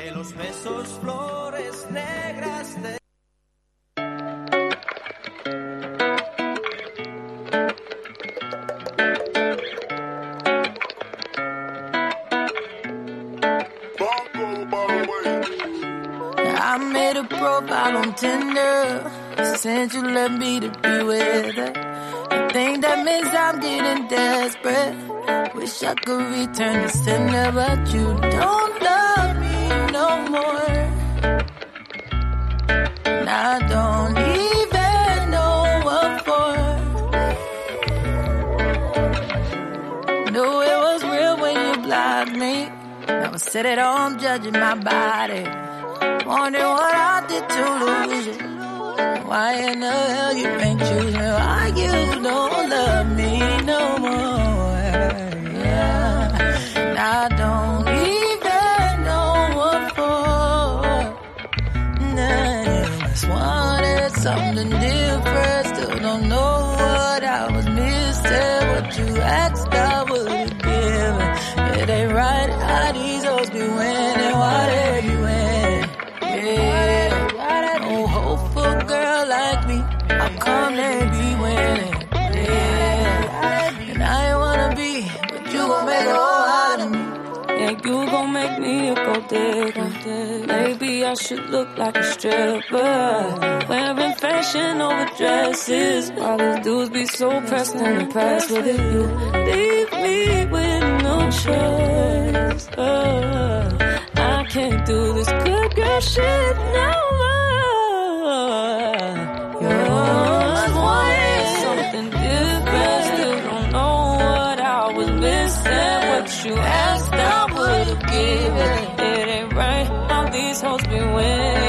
que los besos flores negras de I made a profile on Tinder. Since you left me to be with her. I think that means I'm getting desperate. Wish I could return the sender, but you don't I don't even know what for. Knew it was real when you blocked me. Now I sit at home judging my body. Wondering what I did to lose you. Why in the hell you ain't choosing? Why you don't love me no more? Yeah. I don't something different. Still don't know what I was missing. What you asked, I would've given. It ain't right how these hoes be winning. Why they be winning? Yeah. No hope for a girl like me. How come they be winning? Yeah. And I ain't wanna be, but you gon' make a whole out of me. Yeah, you gon' make me a gold digger. I should look like a stripper. Wearing fashion over dresses. While these dudes be so pressed the past. But if you leave me with no choice, uh, I can't do this good girl shit no more. Yours wanted something different. Still don't know what I was missing. What you asked, I would've given. Told me when.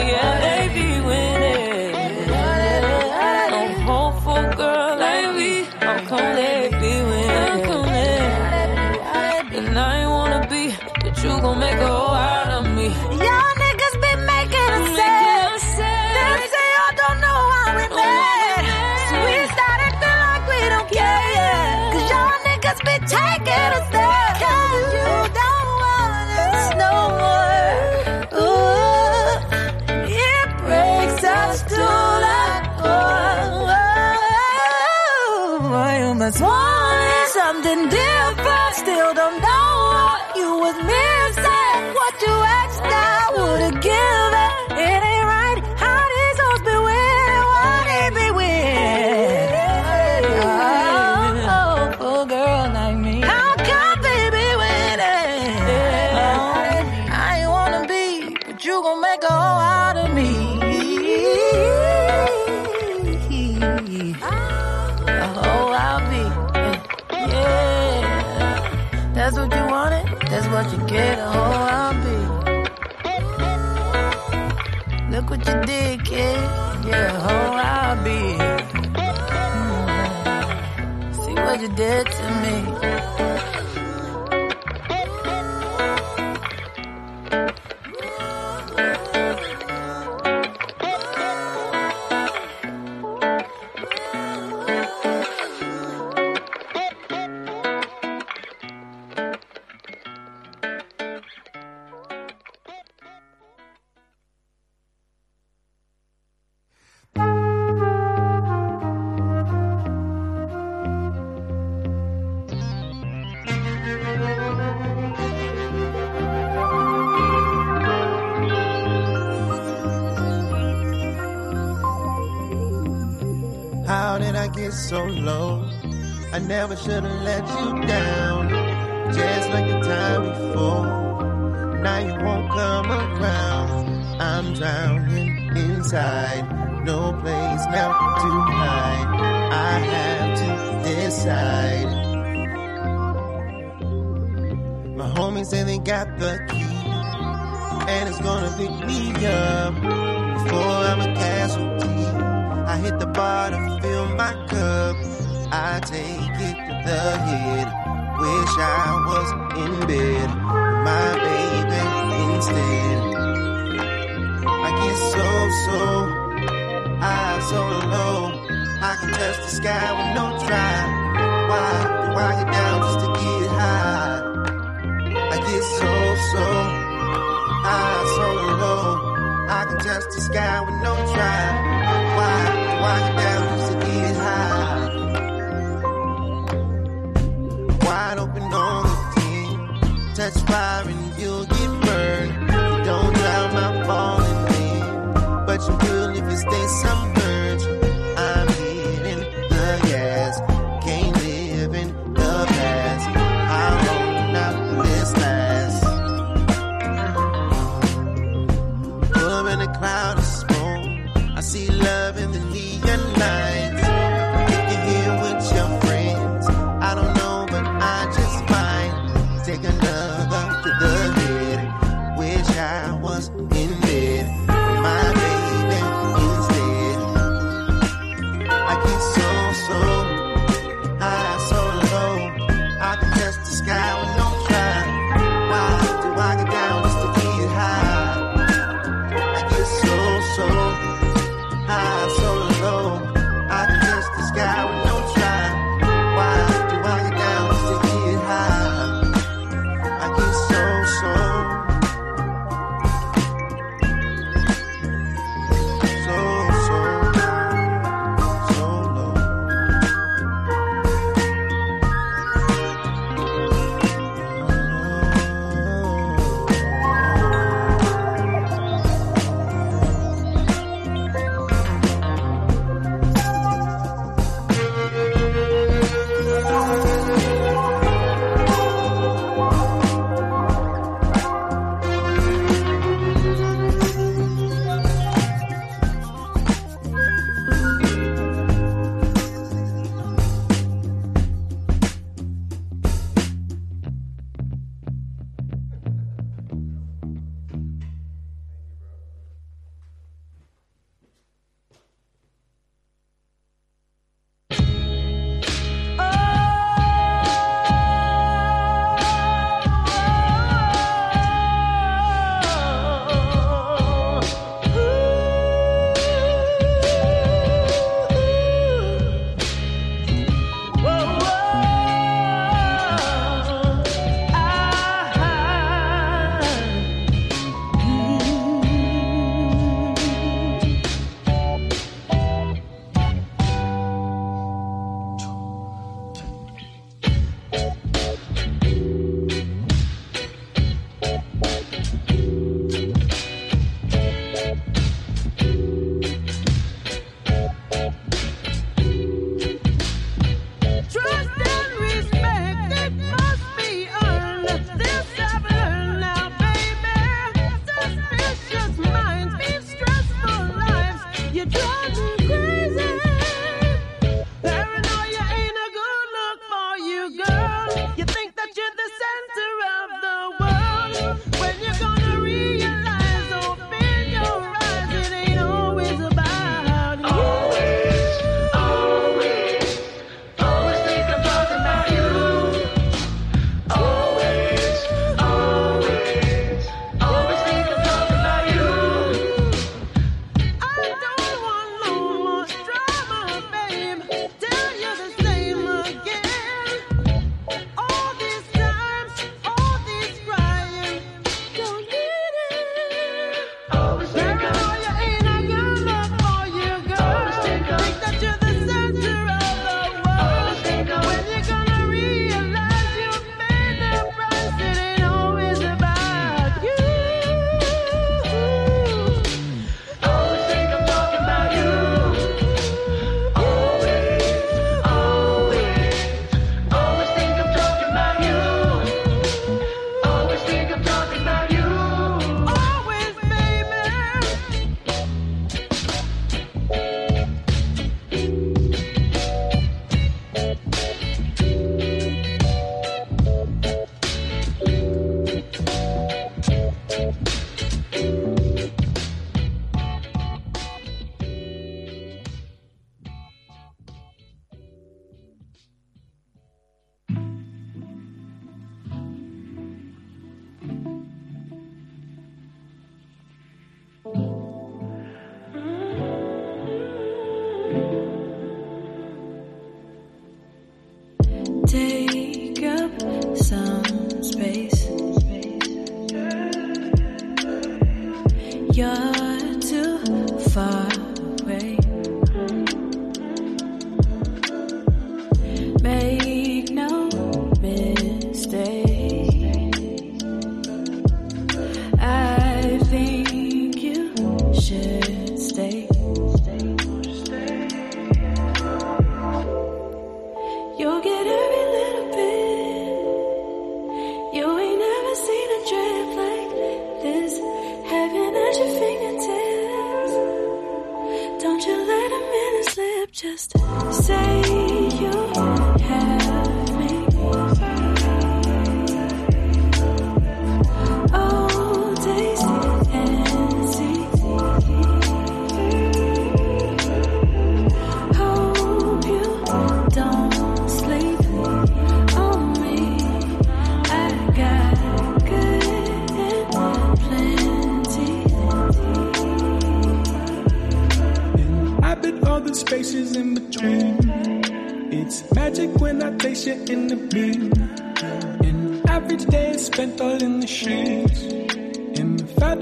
Must want something different. Still don't know what you was missing. What you asked, Look what you did, kid. Yeah, a whole I'll be. Mm. See what you did to me. So low? I never should have let you down. Just like the time before. Now you won't come around. I'm drowning inside. No place now to hide. I have to decide. My homies say they got the key. And it's gonna pick me up before I'm a casualty. I hit the bar cup. I take it to the head. Wish I was in bed my baby instead. I get so, so high, so low. I can touch the sky with no try. Why do I get down just to get high? I get so, so I so low, I can touch the sky with no try. Why, why you down firing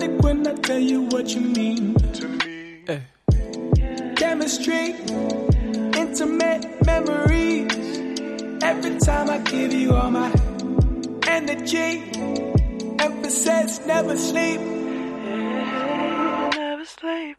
Emphatic when I tell you what you mean to me. Eh. Chemistry, intimate memories. Every time I give you all my energy, emphasis never sleep. Never sleep.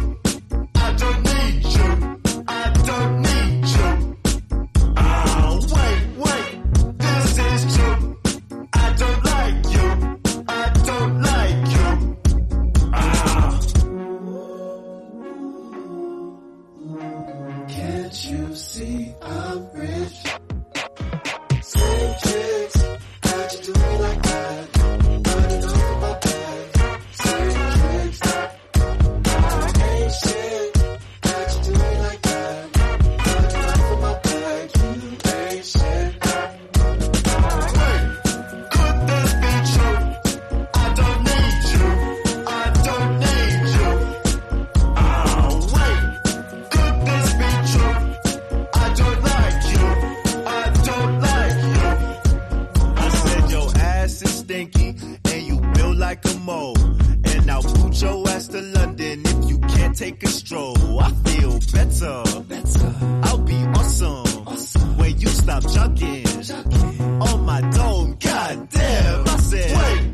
Stinky and you build like a mole. And I'll boot your ass to London if you can't take a stroll. I feel better. better. I'll be awesome. When you stop jogging on my dome. God damn. I said, Wait,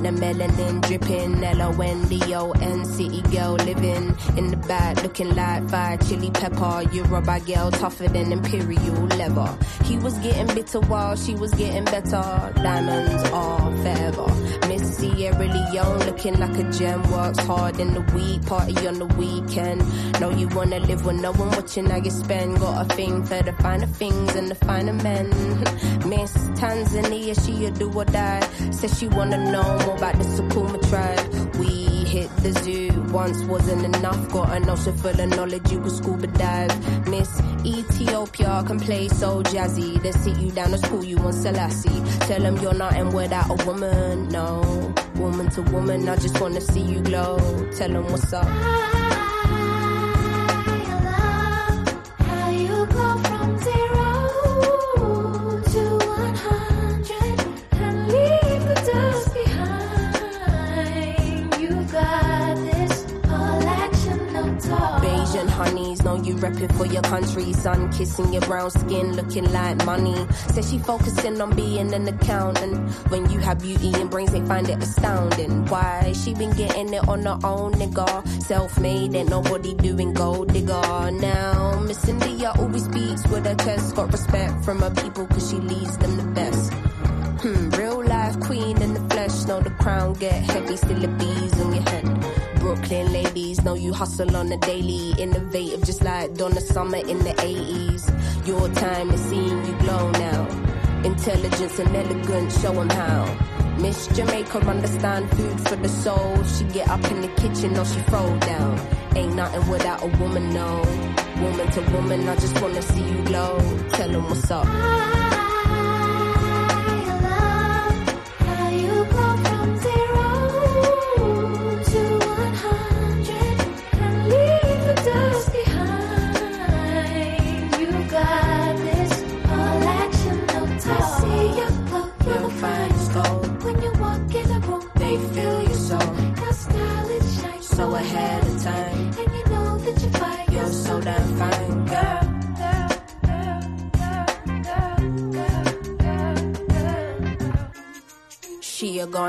out the melanin dripping. L O N D O N city girl living in the back, looking like fire chili pepper. You rubber girl tougher than imperial leather. He was getting bitter while she was getting better. Diamonds are forever. Sierra Leone looking like a gem. Works hard in the week, party on the weekend. Know you wanna live with no one watching how you spend. Got a thing for the finer things and the finer men. Miss Tanzania, she a do or die. Says she wanna know more about the Sukuma tribe. We hit the zoo once wasn't enough. Got an ocean full of knowledge, you could scuba dive. Miss Ethiopia can play so jazzy. They sit you down to school, you want Selassie. Tell them you're not in without a woman, no. Woman to woman, I just wanna see you glow. Tell them what's up. Kissing your brown skin, looking like money. Says she focusing on being an accountant. When you have beauty and brains, they find it astounding. Why? She been getting it on her own, nigga. Self-made, ain't nobody doing gold digger. Now, Miss India always beats with her chest. Got respect from her people, cause she leads them the best. Hmm, real life queen in the flesh. Know the crown get heavy, still the bees on your head. Brooklyn ladies know you hustle on a daily. Innovative, just like Donna Summer in the 80s. Your time is seeing you glow now. Intelligence and elegance, show 'em how. Miss Jamaica understand food for the soul. She get up in the kitchen or she throw down. Ain't nothing without a woman, no. Woman to woman, I just wanna see you glow. Tell 'em what's up.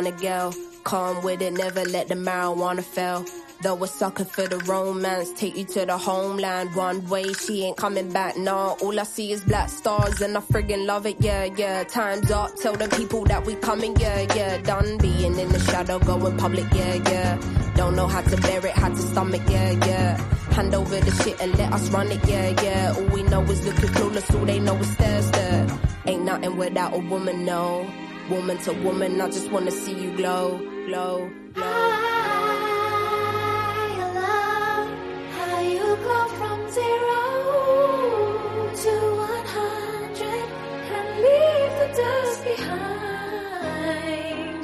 She a girl, calm with it, never let the marijuana fail. Though a sucker for the romance, take you to the homeland one way. She ain't coming back, nah. All I see is black stars and I friggin' love it, yeah, yeah. Time's up, tell the people that we coming, yeah, yeah. Done being in the shadow, going public, yeah, yeah. Don't know how to bear it, how to stomach, yeah, yeah. Hand over the shit and let us run it, yeah, yeah. All we know is looking clueless, all they know is stare, stare. Ain't nothing without a woman, no. Woman to woman, I just wanna see you glow, glow, glow. I love how you go from zero to one hundred and leave the dust behind.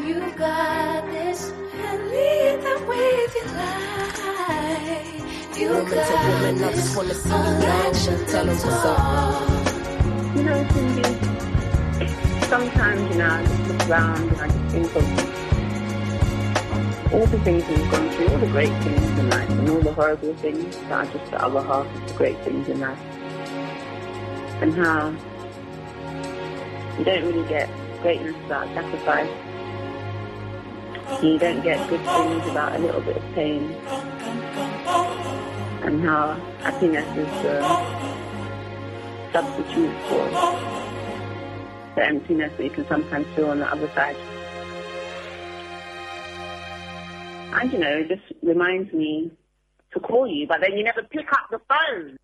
You got this and lead them with your life. You Woman to got woman, I just wanna see you glow. Tell 'em what's up. You know, Cindy, sometimes, you know, I just look around and I just think of all the things we've gone through, all the great things in life, and all the horrible things that are just the other half of the great things in life. And how you don't really get greatness without sacrifice. You don't get good things without a little bit of pain. And how happiness is the substitute for the emptiness that you can sometimes feel on the other side. And you know, it just reminds me to call you, but then you never pick up the phone.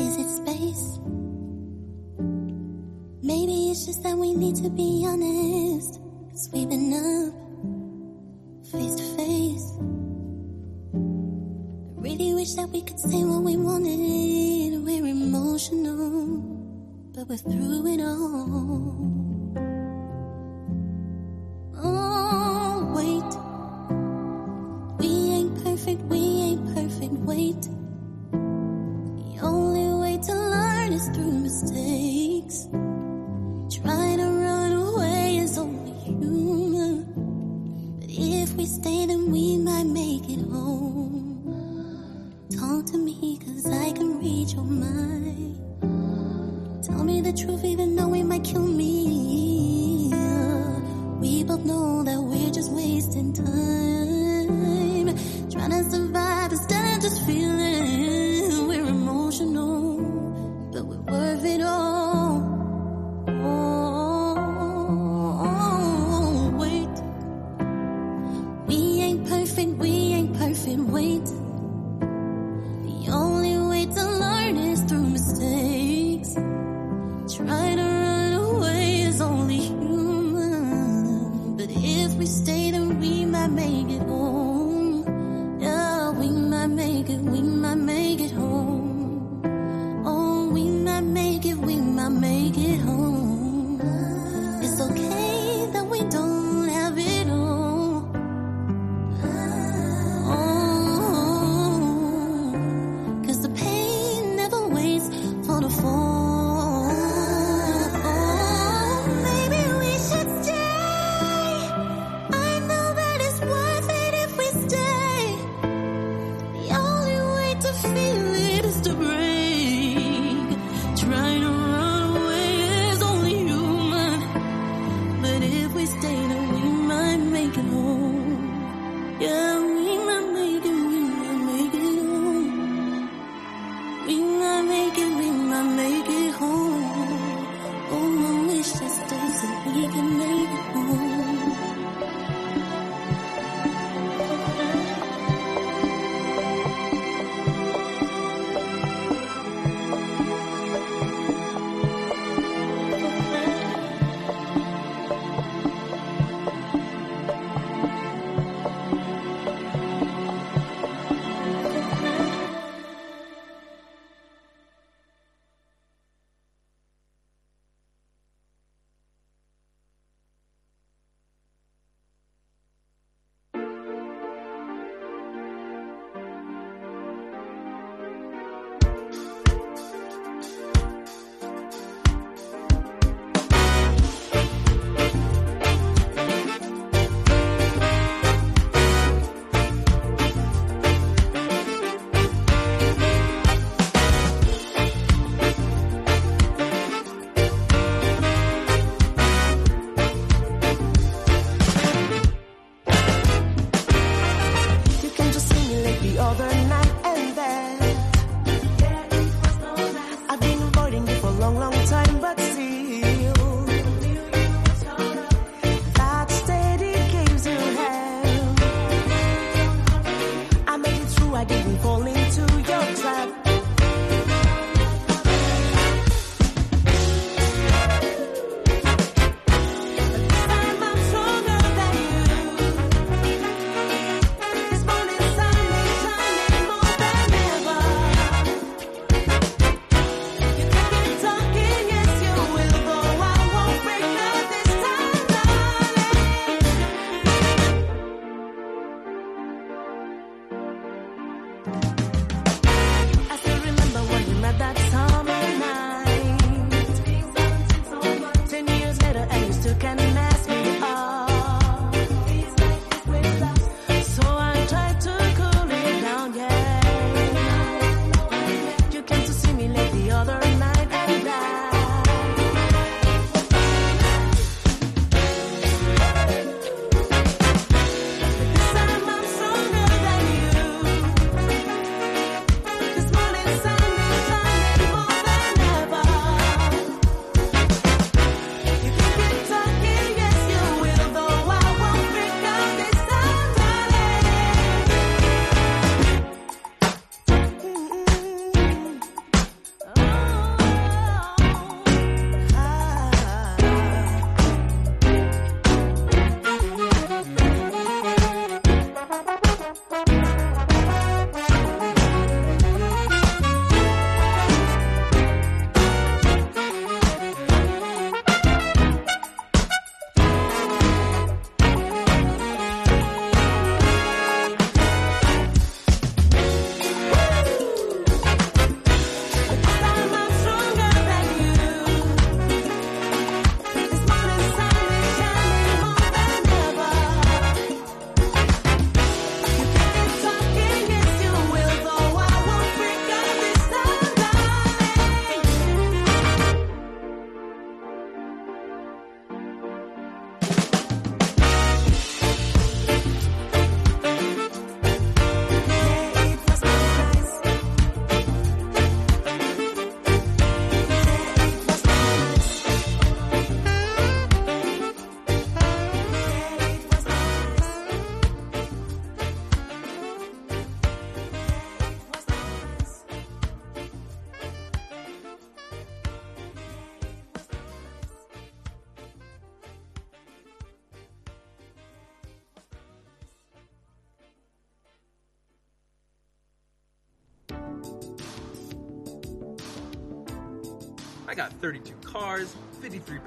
Is it space? Maybe it's just that we need to be honest. Cause we've been up face to face. I really wish that we could say what we wanted. We're emotional, but we're through it all.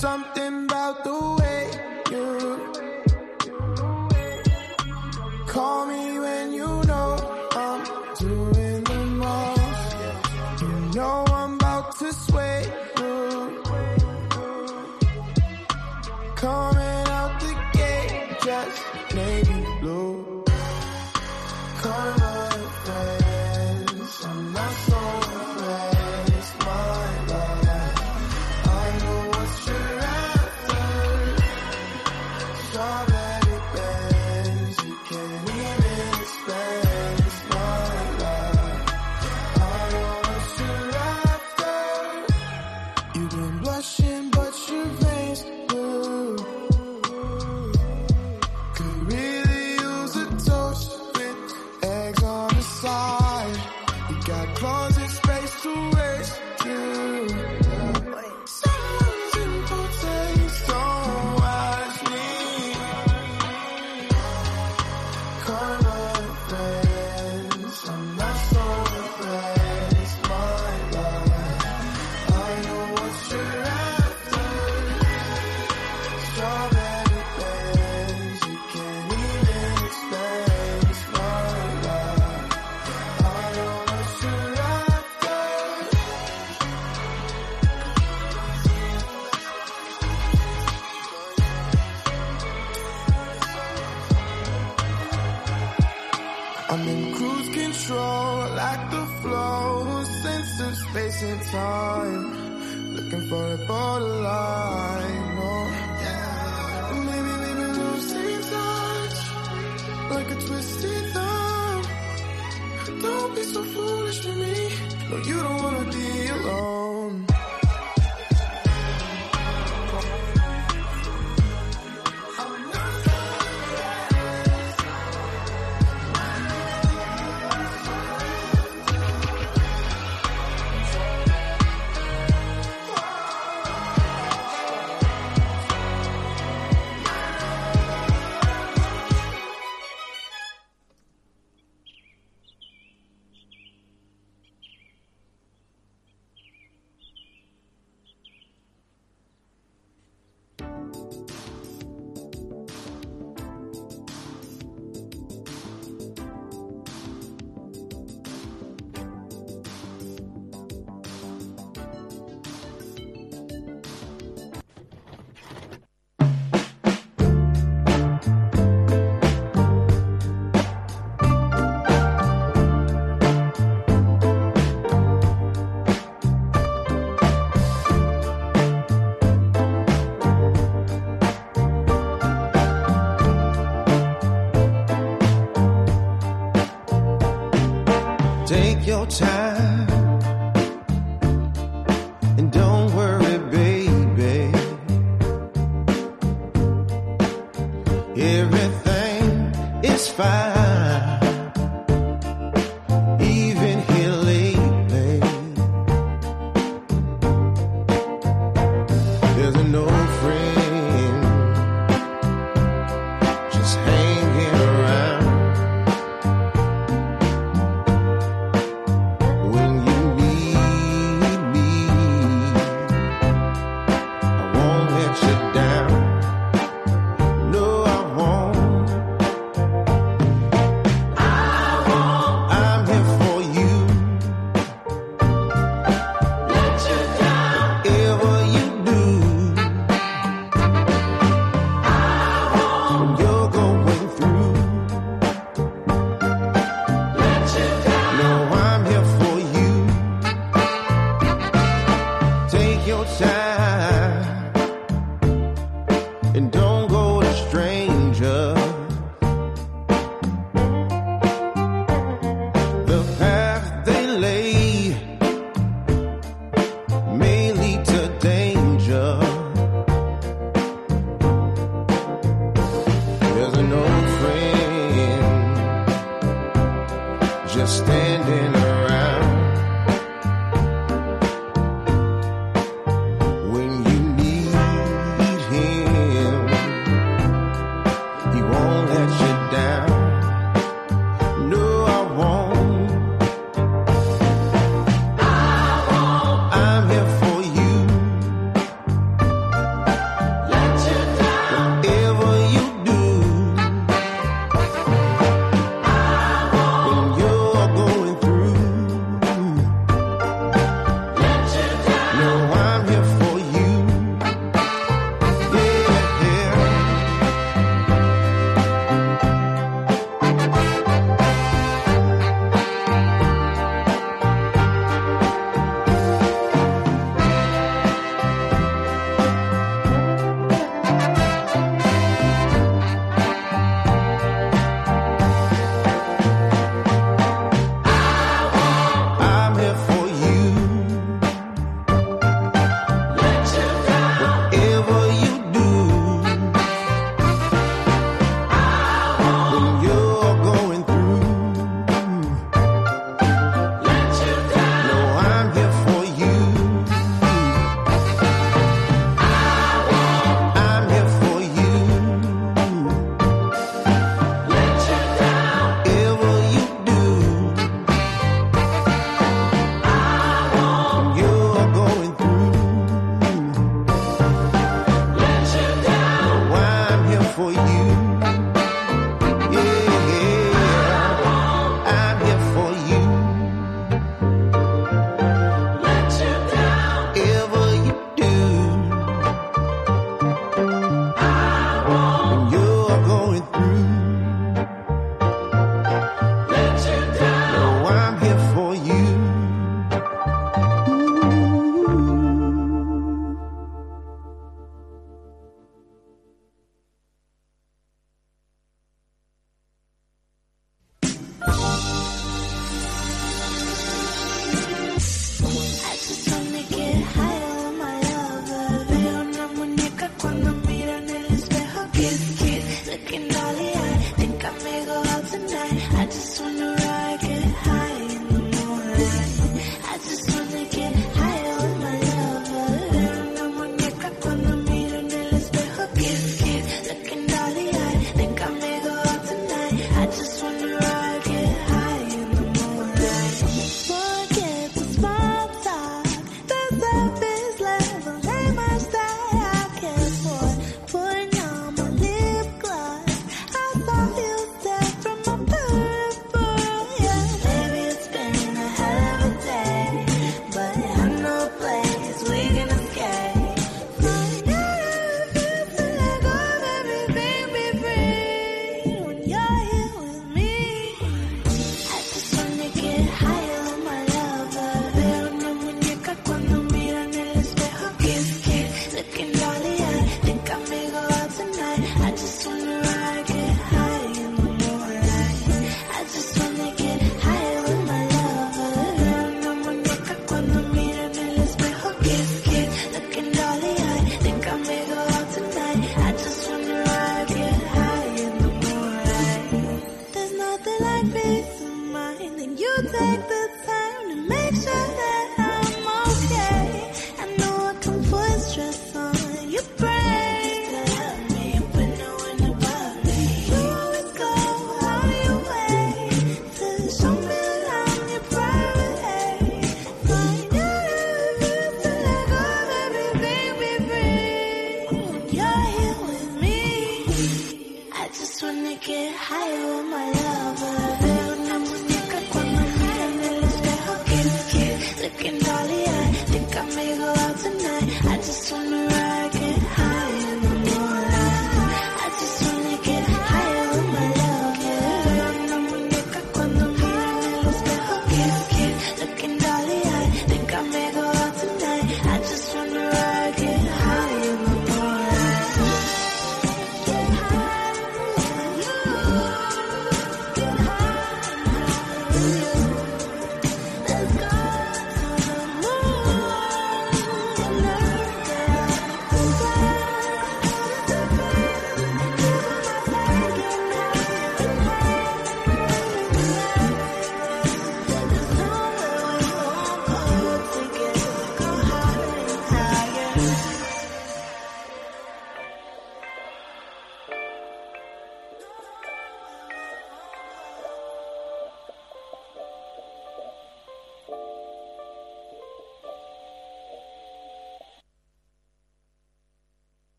Something about the way your time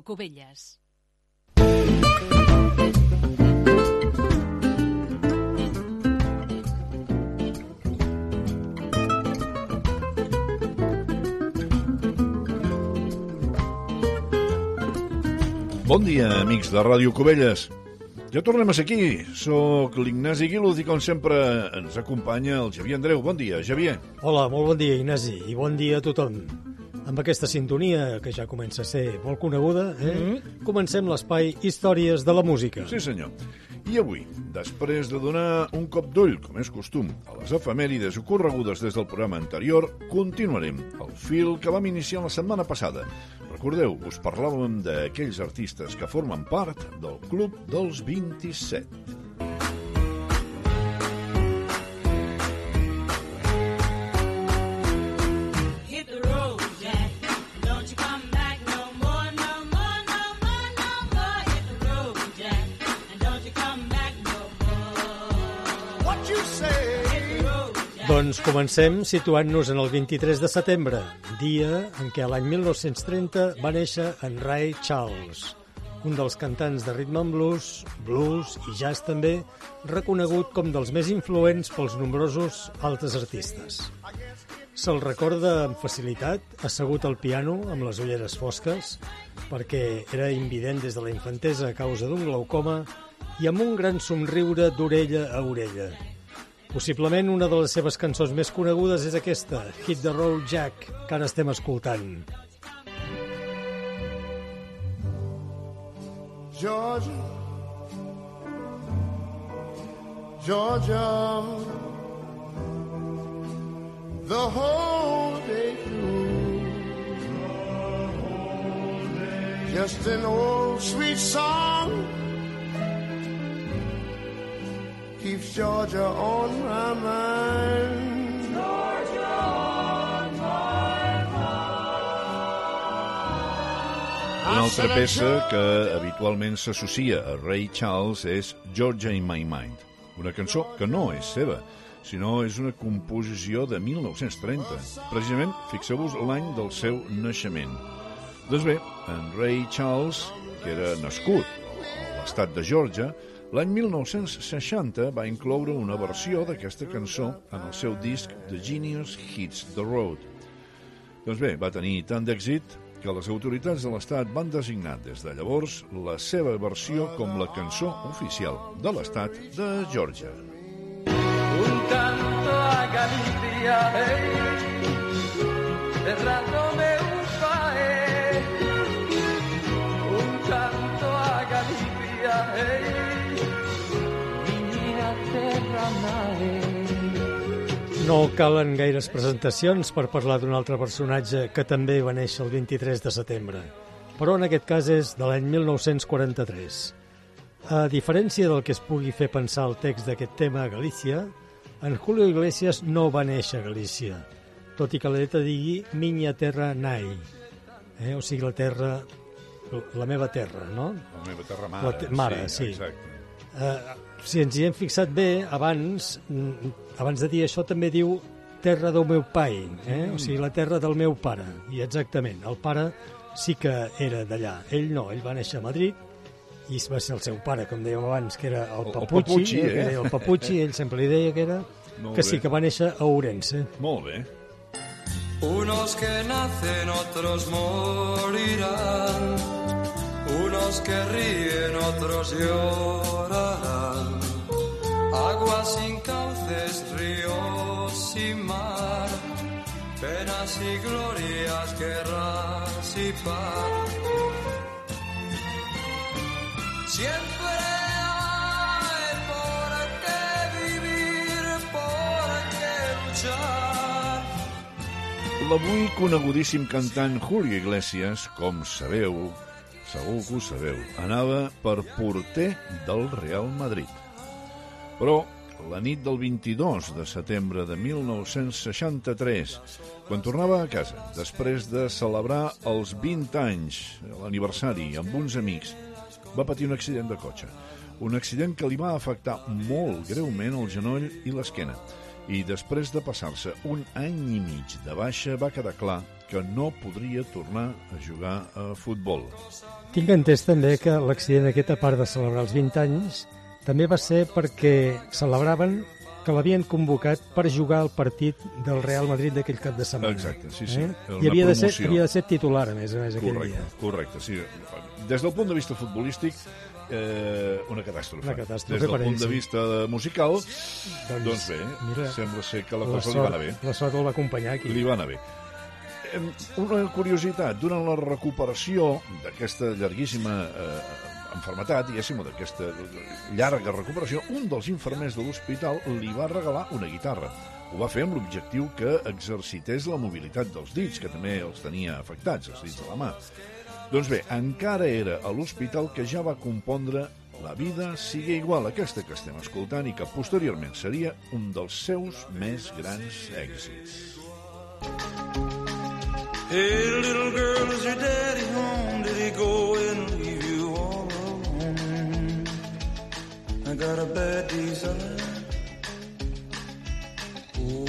Ràdio Cubelles. Bon dia, amics de Ràdio Cubelles. Ja tornem a ser aquí. Soc l'Ignasi Guiluz i, com sempre, ens acompanya el Xavier Andreu. Bon dia, Xavier. Hola, molt bon dia, Ignasi, i bon dia a tothom. Amb aquesta sintonia, que ja comença a ser molt coneguda, eh? Mm -hmm. comencem l'espai Històries de la Música. Sí, senyor. I avui, després de donar un cop d'ull, com és costum, a les efemèrides ocorregudes des del programa anterior, continuarem el fil que vam iniciar la setmana passada. Recordeu, us parlàvem d'aquells artistes que formen part del Club dels 27. Doncs comencem situant-nos en el 23 de setembre, dia en què l'any 1930 va néixer en Ray Charles, un dels cantants de rhythm and blues, blues i jazz també, reconegut com dels més influents pels nombrosos altres artistes. Se'l recorda amb facilitat, assegut al piano amb les ulleres fosques, perquè era invident des de la infantesa a causa d'un glaucoma i amb un gran somriure d'orella a orella. Possiblement una de les seves cançons més conegudes és aquesta, Hit the Road Jack, que ara estem escoltant. Georgia, Georgia, the whole day through. Just an old sweet song keeps Georgia on my mind. Georgia on my Una altra peça que habitualment s'associa a Ray Charles és Georgia in My Mind, una cançó que no és seva, sinó és una composició de 1930. Precisament, fixeu-vos l'any del seu naixement. Doncs bé, en Ray Charles, que era nascut a l'estat de Georgia, l'any 1960 va incloure una versió d'aquesta cançó en el seu disc The Genius Hits the Road. Doncs bé, va tenir tant d'èxit que les autoritats de l'Estat van designar des de llavors la seva versió com la cançó oficial de l'Estat de Georgia. Un canto a Galicia, hey, me ufae. Un canto a Galicia, hey. No calen gaires presentacions per parlar d'un altre personatge que també va néixer el 23 de setembre, però en aquest cas és de l'any 1943. A diferència del que es pugui fer pensar el text d'aquest tema a Galícia, en Julio Iglesias no va néixer a Galícia, tot i que la lletra digui Minya terra nai, eh? o sigui, la terra, la meva terra, no? La meva terra mare. La te mare, sí. Exacte. Eh, si ens hi hem fixat bé, abans, mm, abans de dir això també diu terra del meu pai, eh? Mm. o sigui, la terra del meu pare. I exactament, el pare sí que era d'allà. Ell no, ell va néixer a Madrid i va ser el seu pare, com dèiem abans, que era el El- el Papucci, Papucci, eh? que eh? deia el Papucci, ell sempre li deia que era, Molt que bé. sí que va néixer a Ourense. Molt bé. Unos que nacen, otros morirán. Unos que ríen, otros llorarán. Agua sin cauces, ríos sin mar, penas y glorias, guerras y paz. Siempre hay por qué vivir, por qué luchar. L'avui conegudíssim cantant Julio Iglesias, com sabeu, segur que ho sabeu, anava per porter del Real Madrid. Però la nit del 22 de setembre de 1963, quan tornava a casa, després de celebrar els 20 anys, l'aniversari, amb uns amics, va patir un accident de cotxe. Un accident que li va afectar molt greument el genoll i l'esquena. I després de passar-se un any i mig de baixa, va quedar clar que no podria tornar a jugar a futbol. Tinc entès també que l'accident aquest, a part de celebrar els 20 anys, també va ser perquè celebraven que l'havien convocat per jugar al partit del Real Madrid d'aquell cap de setmana. Exacte, sí, sí. Eh? Era I havia de, ser, havia de ser titular, a més a més, aquell Correcte, dia. correcte, sí. Des del punt de vista futbolístic, eh, una catàstrofe. Una catàstrofe Des del per ell, punt de sí. vista musical, Doncs, doncs, bé, mira, sembla ser que la La cosa li va anar bé. sort, la sort el va acompanyar aquí. Li va anar bé. Una curiositat, durant la recuperació d'aquesta llarguíssima eh, enfermetat, diguéssim, d'aquesta llarga recuperació, un dels infermers de l'hospital li va regalar una guitarra. Ho va fer amb l'objectiu que exercités la mobilitat dels dits, que també els tenia afectats, els dits de la mà. Doncs bé, encara era a l'hospital que ja va compondre La vida sigue igual, aquesta que estem escoltant i que posteriorment seria un dels seus més grans èxits. Hey, little girl, is your daddy home? Did he go and leave you all alone? I got a bad desire. Oh.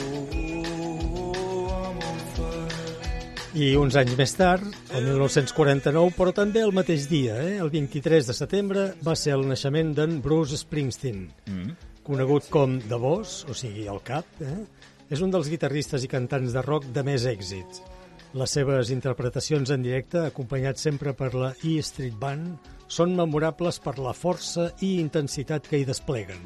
I uns anys més tard, el 1949, però també el mateix dia, eh, el 23 de setembre, va ser el naixement d'en Bruce Springsteen, Mm. conegut com The Boss, o sigui, el cap, eh? és un dels guitarristes i cantants de rock de més èxits. Les seves interpretacions en directe, acompanyats sempre per la E Street Band, són memorables per la força i intensitat que hi despleguen.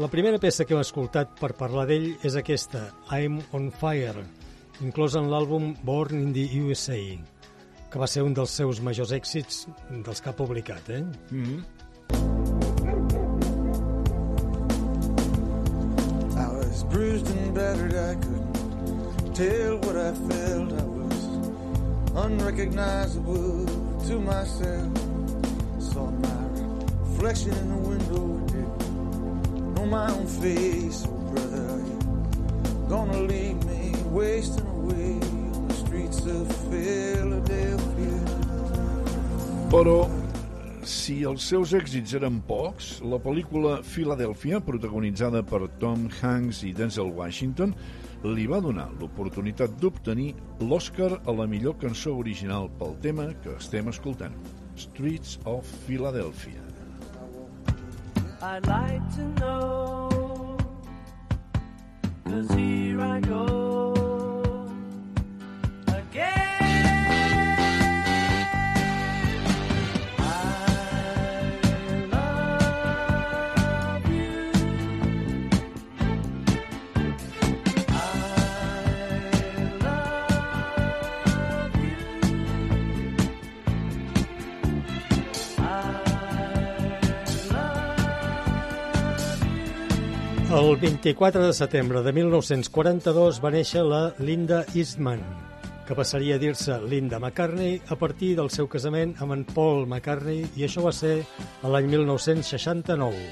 La primera peça que hem escoltat per parlar d'ell és aquesta, I'm on Fire, inclosa en l'àlbum Born in the USA, que va ser un dels seus majors èxits dels que ha publicat. Eh? Mm -hmm. I was bruised and battered, I couldn't tell what I felt. I was unrecognizable to myself. Saw my reflection in the window, didn't know my own face. Oh, brother, are you gonna leave me wasting away on the streets of Philadelphia? Però si els seus èxits eren pocs, la pel·lícula Philadelphia, protagonitzada per Tom Hanks i Denzel Washington, li va donar l'oportunitat d'obtenir l'Oscar a la millor cançó original pel tema que estem escoltant, Streets of Philadelphia. I'd like to know. Cause here I go El 24 de setembre de 1942 va néixer la Linda Eastman, que passaria a dir-se Linda McCartney a partir del seu casament amb en Paul McCartney i això va ser a l'any 1969.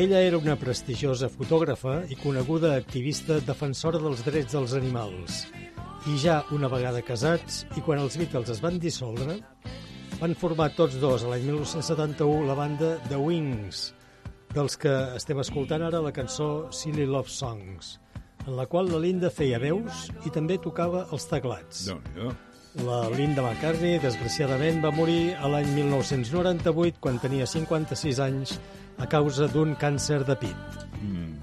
Ella era una prestigiosa fotògrafa i coneguda activista defensora dels drets dels animals. I ja una vegada casats, i quan els Beatles es van dissoldre, van formar tots dos a l'any 1971 la banda The Wings, dels que estem escoltant ara la cançó Silly Love Songs, en la qual la Linda feia veus i també tocava els teclats. déu La Linda McCartney, desgraciadament, va morir a l'any 1998 quan tenia 56 anys a causa d'un càncer de pit. che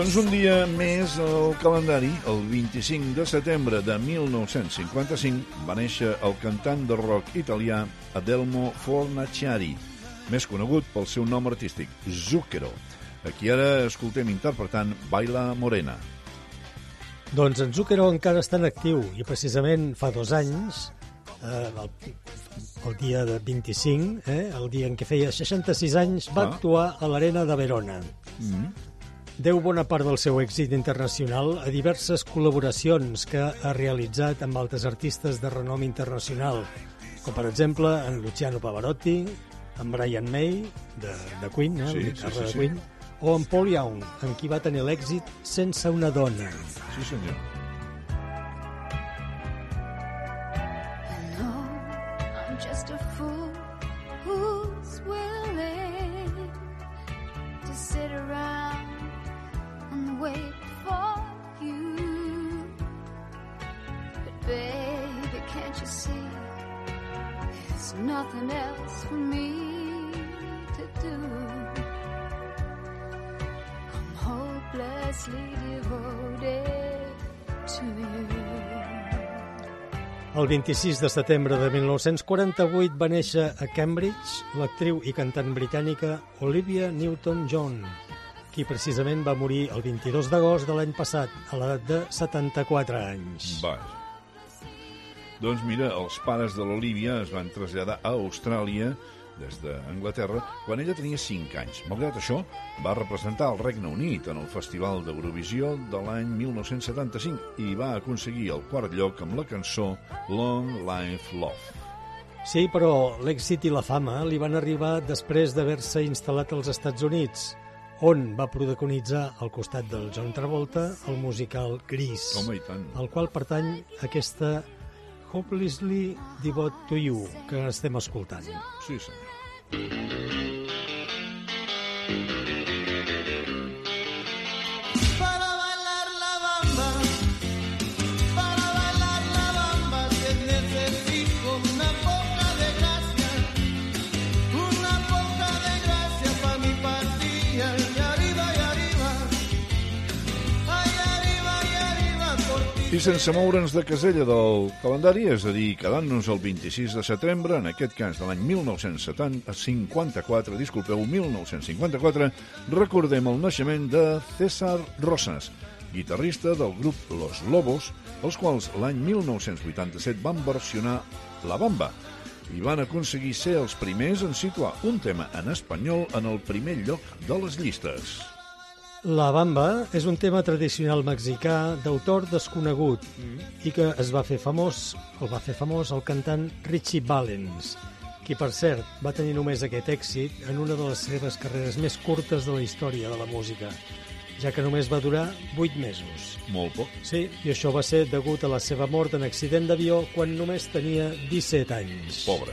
Doncs un dia més al calendari, el 25 de setembre de 1955, va néixer el cantant de rock italià Adelmo Fornaciari, més conegut pel seu nom artístic, Zucchero. Aquí ara escoltem interpretant Baila Morena. Doncs en Zucchero encara està en actiu i precisament fa dos anys, eh, el, el dia de 25, eh, el dia en què feia 66 anys, va Ah. actuar a l'Arena de Verona. Mm. Deu bona part del seu èxit internacional a diverses col·laboracions que ha realitzat amb altres artistes de renom internacional, com per exemple en Luciano Pavarotti, en Brian May, de, de Queen, eh, Sí, sí, guitarra sí, de sí. Queen, o en Paul Young, amb qui va tenir l'èxit sense una dona. Sí, senyor. No, I'm just a wait for you. But baby, can't you see? There's nothing else for me to do. I'm hopelessly devoted to you. El 26 de setembre de 1948 va néixer a Cambridge l'actriu i cantant britànica Olivia Newton-John, qui precisament va morir el 22 d'agost de l'any passat, a l'edat de 74 anys. Vaja. Doncs mira, els pares de l'Olivia es van traslladar a Austràlia des d'Anglaterra quan ella tenia 5 anys. Malgrat això, va representar el Regne Unit en el Festival d'Eurovisió de l'any 1975 i va aconseguir el quart lloc amb la cançó Long Life Love. Sí, però l'èxit i la fama li van arribar després d'haver-se instal·lat als Estats Units, on va protagonitzar al costat del John Travolta el musical Gris, Home, al qual pertany aquesta Hopelessly Devoted to You que estem escoltant. Sí, senyor. Sense moure'ns de casella del calendari, és a dir, quedant-nos el 26 de setembre, en aquest cas de l'any 1954, disculpeu, 1954, recordem el naixement de César Rosas, guitarrista del grup Los Lobos, els quals l'any 1987 van versionar La Bamba i van aconseguir ser els primers en situar un tema en espanyol en el primer lloc de les llistes. La bamba és un tema tradicional mexicà d'autor desconegut i que es va fer famós, el va fer famós el cantant Richie Valens, qui per cert va tenir només aquest èxit en una de les seves carreres més curtes de la història de la música, ja que només va durar 8 mesos. Molt poc. Sí, i això va ser degut a la seva mort en accident d'avió quan només tenia 17 anys. Pobre.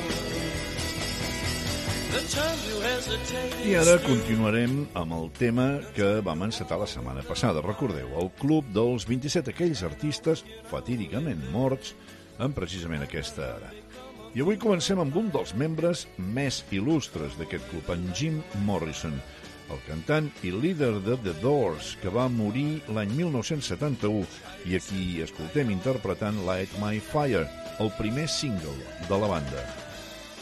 I ara continuarem amb el tema que vam encetar la setmana passada. Recordeu, el Club dels 27, aquells artistes fatídicament morts en precisament aquesta edat. I avui comencem amb un dels membres més il·lustres d'aquest club, en Jim Morrison, el cantant i líder de The Doors, que va morir l'any 1971 i a qui escoltem interpretant Light My Fire, el primer single de la banda.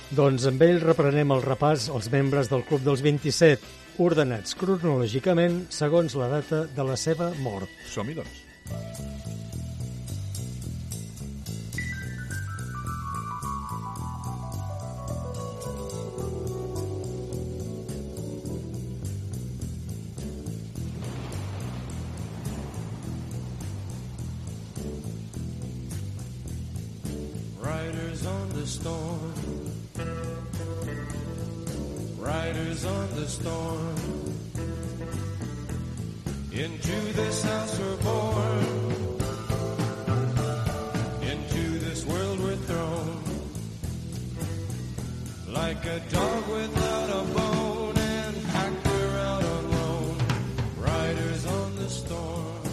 Doncs amb ell reprenem el repàs als membres del Club dels 27, ordenats cronològicament segons la data de la seva mort. Som-hi, doncs. Riders on the storm. Riders on the storm. Into this house we're born. Into this world we're thrown. Like a dog without a bone and packed we're out alone. Riders on the storm.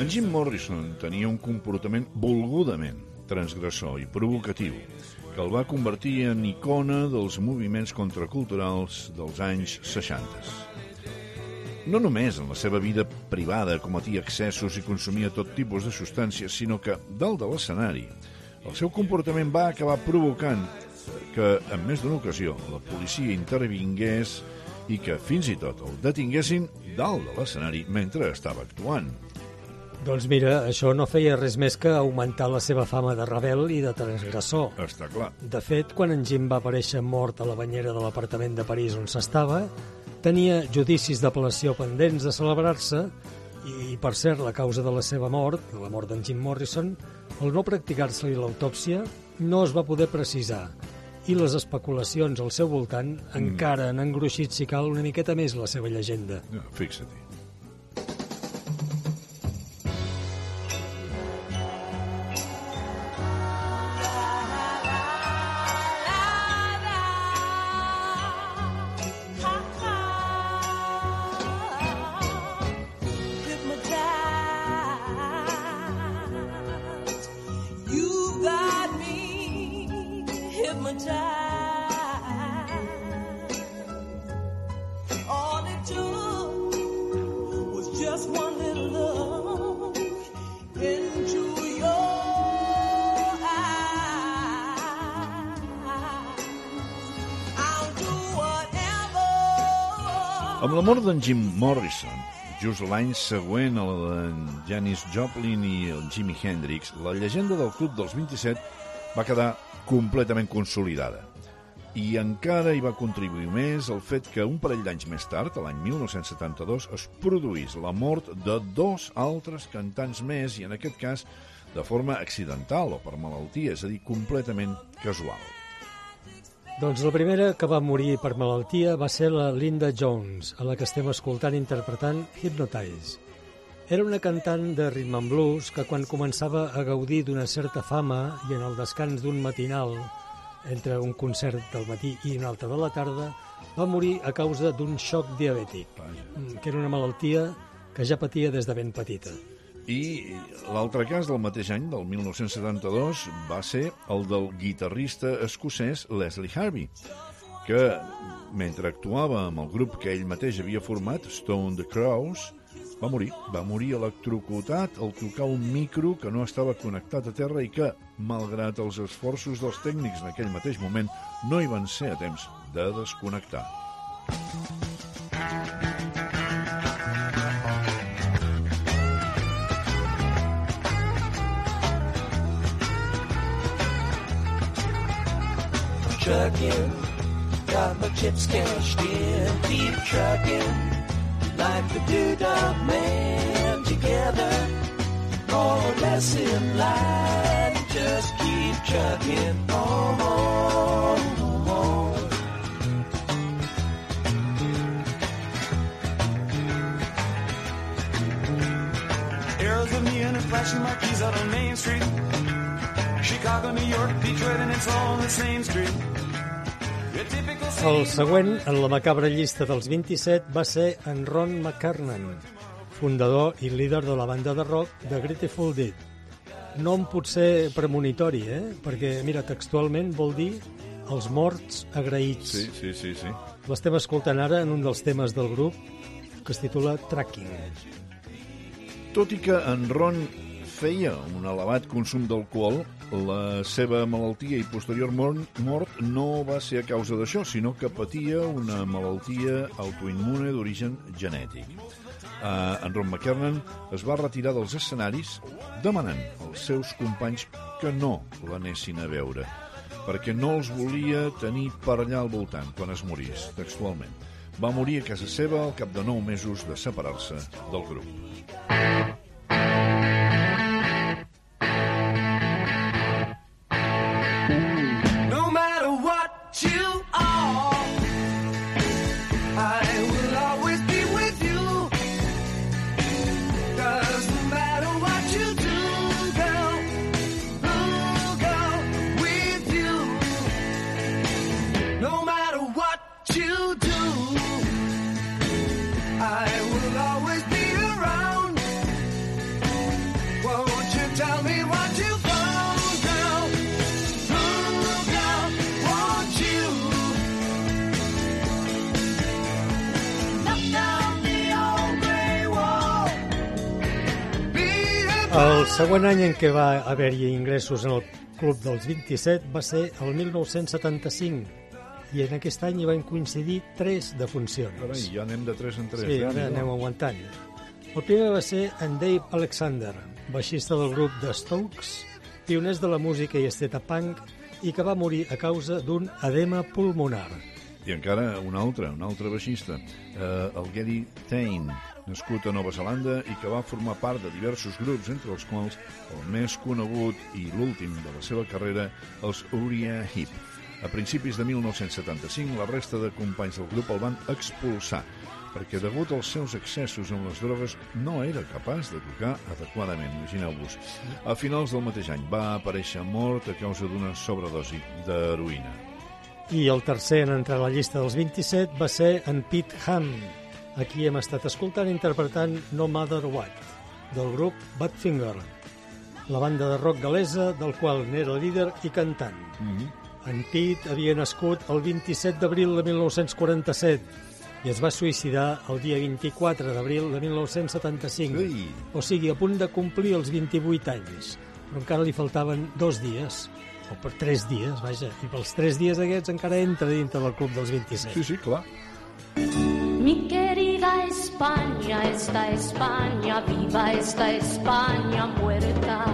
En Jim Morrison tenia un comportament volgudament transgressor i provocatiu que el va convertir en icona dels moviments contraculturals dels anys 60. No només en la seva vida privada cometia excessos i consumia tot tipus de substàncies, sinó que, dalt de l'escenari, el seu comportament va acabar provocant que, en més d'una ocasió, la policia intervingués i que, fins i tot, el detinguessin dalt de l'escenari mentre estava actuant. Doncs mira, això no feia res més que augmentar la seva fama de rebel i de transgressor. Està clar. De fet, quan en Jim va aparèixer mort a la banyera de l'apartament de París on s'estava, tenia judicis d'apel·lació pendents de celebrar-se i, per cert, la causa de la seva mort, la mort d'en Jim Morrison, al no practicar-se-li l'autòpsia, no es va poder precisar i les especulacions al seu voltant mm. encara han engruixit, si cal, una miqueta més la seva llegenda. No, Fixa-t'hi. Jim Morrison, just l'any següent a la d'en Janis Joplin i el Jimi Hendrix, la llegenda del Club dels 27 va quedar completament consolidada. I encara hi va contribuir més el fet que un parell d'anys més tard, l'any 1972, es produís la mort de dos altres cantants més, i en aquest cas de forma accidental o per malaltia, és a dir, completament casual. Doncs la primera que va morir per malaltia va ser la Linda Jones, a la que estem escoltant interpretant Hypnotize. Era una cantant de rhythm and blues que quan començava a gaudir d'una certa fama i en el descans d'un matinal, entre un concert del matí i un altre de la tarda, va morir a causa d'un xoc diabètic, mm, que era una malaltia que ja patia des de ben petita. I l'altre cas del mateix any, del 1972, va ser el del guitarrista escocès Leslie Harvey, que, mentre actuava amb el grup que ell mateix havia format, Stone the Crows, va morir. Va morir electrocutat al tocar un micro que no estava connectat a terra i que, malgrat els esforços dels tècnics en aquell mateix moment, no hi van ser a temps de desconnectar. Trucking. Got my chips cashed in, keep trucking. Like the doo-dog man together. More or less in line, just keep trucking on. on, on. Arrows of neon and flashing marquees out on Main Street. Chicago, New York, Detroit, and it's all on the same street. El següent, en la macabra llista dels 27, va ser en Ron McKernan, fundador i líder de la banda de rock The Grateful Dead. Nom pot ser premonitori, eh? Perquè, mira, textualment vol dir els morts agraïts. Sí, sí, sí, sí. L'estem escoltant ara en un dels temes del grup que es titula Tracking. Tot i que en Ron feia un elevat consum d'alcohol, la seva malaltia i posterior mort, no va ser a causa d'això, sinó que patia una malaltia autoimmune d'origen genètic. Uh, en Ron McKernan es va retirar dels escenaris demanant als seus companys que no l'anessin a veure, perquè no els volia tenir per allà al voltant quan es morís, textualment. Va morir a casa seva al cap de nou mesos de separar-se del grup. Següent any en què va haver-hi ingressos en el Club dels 27 va ser el 1975 i en aquest any hi van coincidir tres defuncions. Carai, ja anem de 3 en 3. Sí, ara anem aguantant. El primer va ser en Dave Alexander, baixista del grup The Stokes, pioners de la música i esteta punk i que va morir a causa d'un edema pulmonar. I encara un altre, un altre baixista, eh, el Gary Tain, nascut a Nova Zelanda i que va formar part de diversos grups, entre els quals el més conegut i l'últim de la seva carrera, els Uriah Heep. A principis de 1975, la resta de companys del grup el van expulsar perquè degut als seus excessos amb les drogues no era capaç de tocar adequadament, imagineu-vos. A finals del mateix any va aparèixer mort a causa d'una sobredosi d'heroïna. I el tercer en entrar a la llista dels 27 va ser en Pete Ham, a qui hem estat escoltant interpretant No Matter What, del grup Badfinger, la banda de rock galesa del qual n'era líder i cantant. Mm -hmm. En Pete havia nascut el 27 d'abril de 1947 i es va suïcidar el dia 24 d'abril de 1975. Ui. O sigui, a punt de complir els 28 anys. Però encara li faltaven dos dies, o per tres dies, vaja, i pels tres dies aquests encara entra dintre del club dels 27. Sí, sí, clar. Mi España, esta España viva, esta España muerta.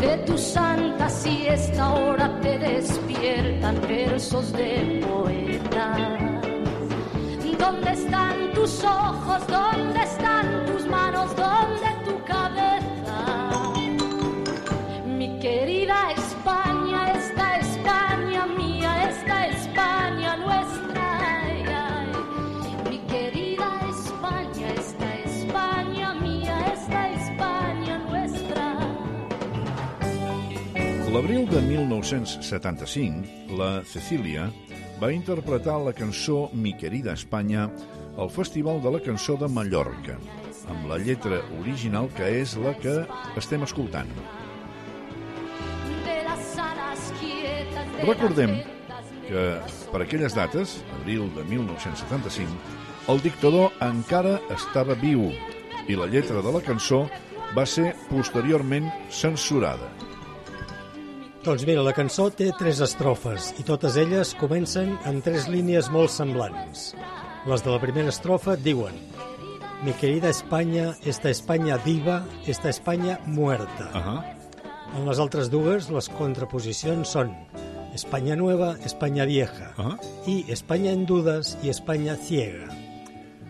De tu santa siesta ahora te despiertan versos de poetas. ¿Dónde están tus ojos? ¿Dónde están tus manos? ¿Dónde L'abril de 1975, la Cecília va interpretar la cançó Mi querida Espanya al Festival de la Cançó de Mallorca, amb la lletra original que és la que estem escoltant. Recordem que per aquelles dates, abril de 1975, el dictador encara estava viu i la lletra de la cançó va ser posteriorment censurada. Doncs mira, la cançó té tres estrofes i totes elles comencen en tres línies molt semblants. Les de la primera estrofa diuen Mi querida España, esta España viva, esta España muerta. Uh -huh. En les altres dues, les contraposicions són España nueva, España vieja, Uh -huh. i España en dudes i España ciega.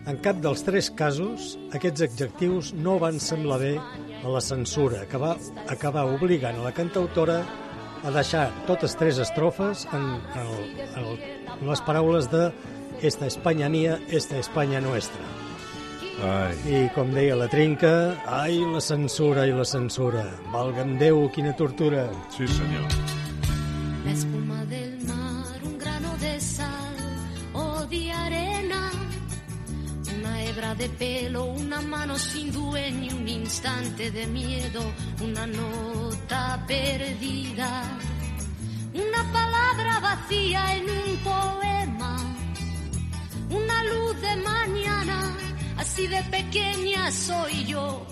En cap dels tres casos, aquests adjectius no van semblar bé a la censura, que va acabar obligant a la cantautora a deixar totes tres estrofes en, en, el, en, el, en les paraules de Esta España mía, esta España nuestra. Ai, I com deia la trinca, ai, la censura i la censura. Valga'm Déu, quina tortura. sí senyor. La espuma del mar, un grano de sal o de pelo, una mano sin dueño, un instante de miedo, una nota perdida, una palabra vacía en un poema, una luz de mañana, así de pequeña soy yo,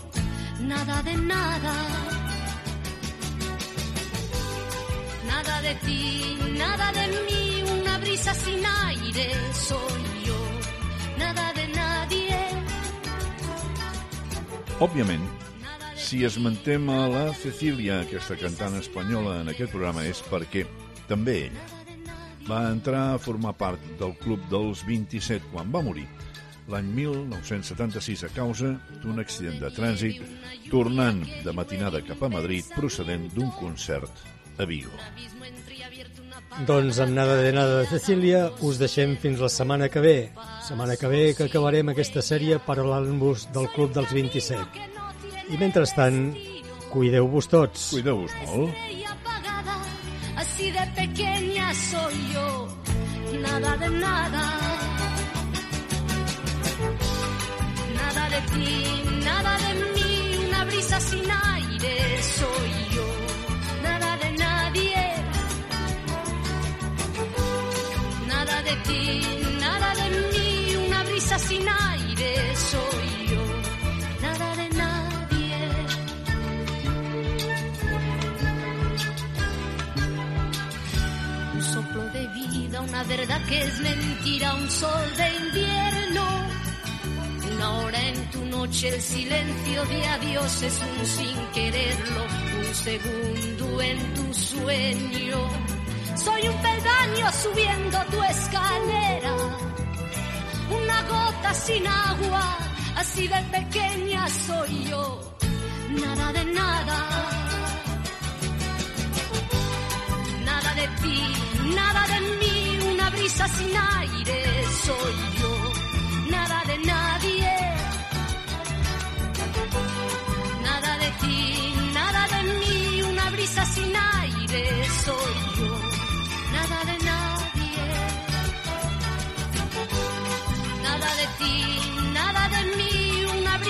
nada de nada. Nada de ti, nada de mí, una brisa sin aire soy yo, nada de nadie. Òbviament, si esmentem a la Cecília, aquesta cantant espanyola, en aquest programa és perquè també ella va entrar a formar part del Club dels 27 quan va morir l'any 1976 a causa d'un accident de trànsit tornant de matinada cap a Madrid procedent d'un concert a Vigo. Doncs amb nada de nada de Cecília us deixem fins la setmana que ve. Setmana que ve que acabarem aquesta sèrie parlant-vos del Club dels 27. I mentrestant, cuideu-vos tots. Cuideu-vos molt. así de pequeña soy yo, nada de nada. Nada de ti, nada de mí, una brisa sin sin aire soy yo, nada de nadie. Un soplo de vida, una verdad que es mentira, un sol de invierno. Una hora en tu noche, el silencio de adiós es un sin quererlo, un segundo en tu sueño. Soy un peldaño subiendo tu escalera una gota sin agua, así de pequeña soy yo, nada de nada. Nada de ti, nada de mí, una brisa sin aire soy yo, nada de. Nada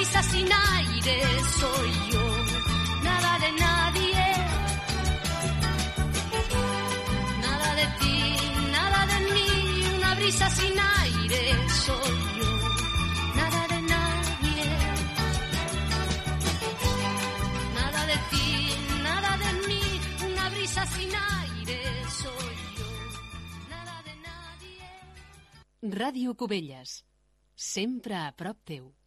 brisa sin aire soy yo, nada de nadie. Nada de ti, nada de mí, una brisa sin aire soy yo, nada de nadie. Nada de ti, nada de mí, una brisa sin aire soy yo, nada de nadie. Ràdio Cubelles. Sempre a prop teu.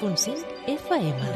107.5 FM.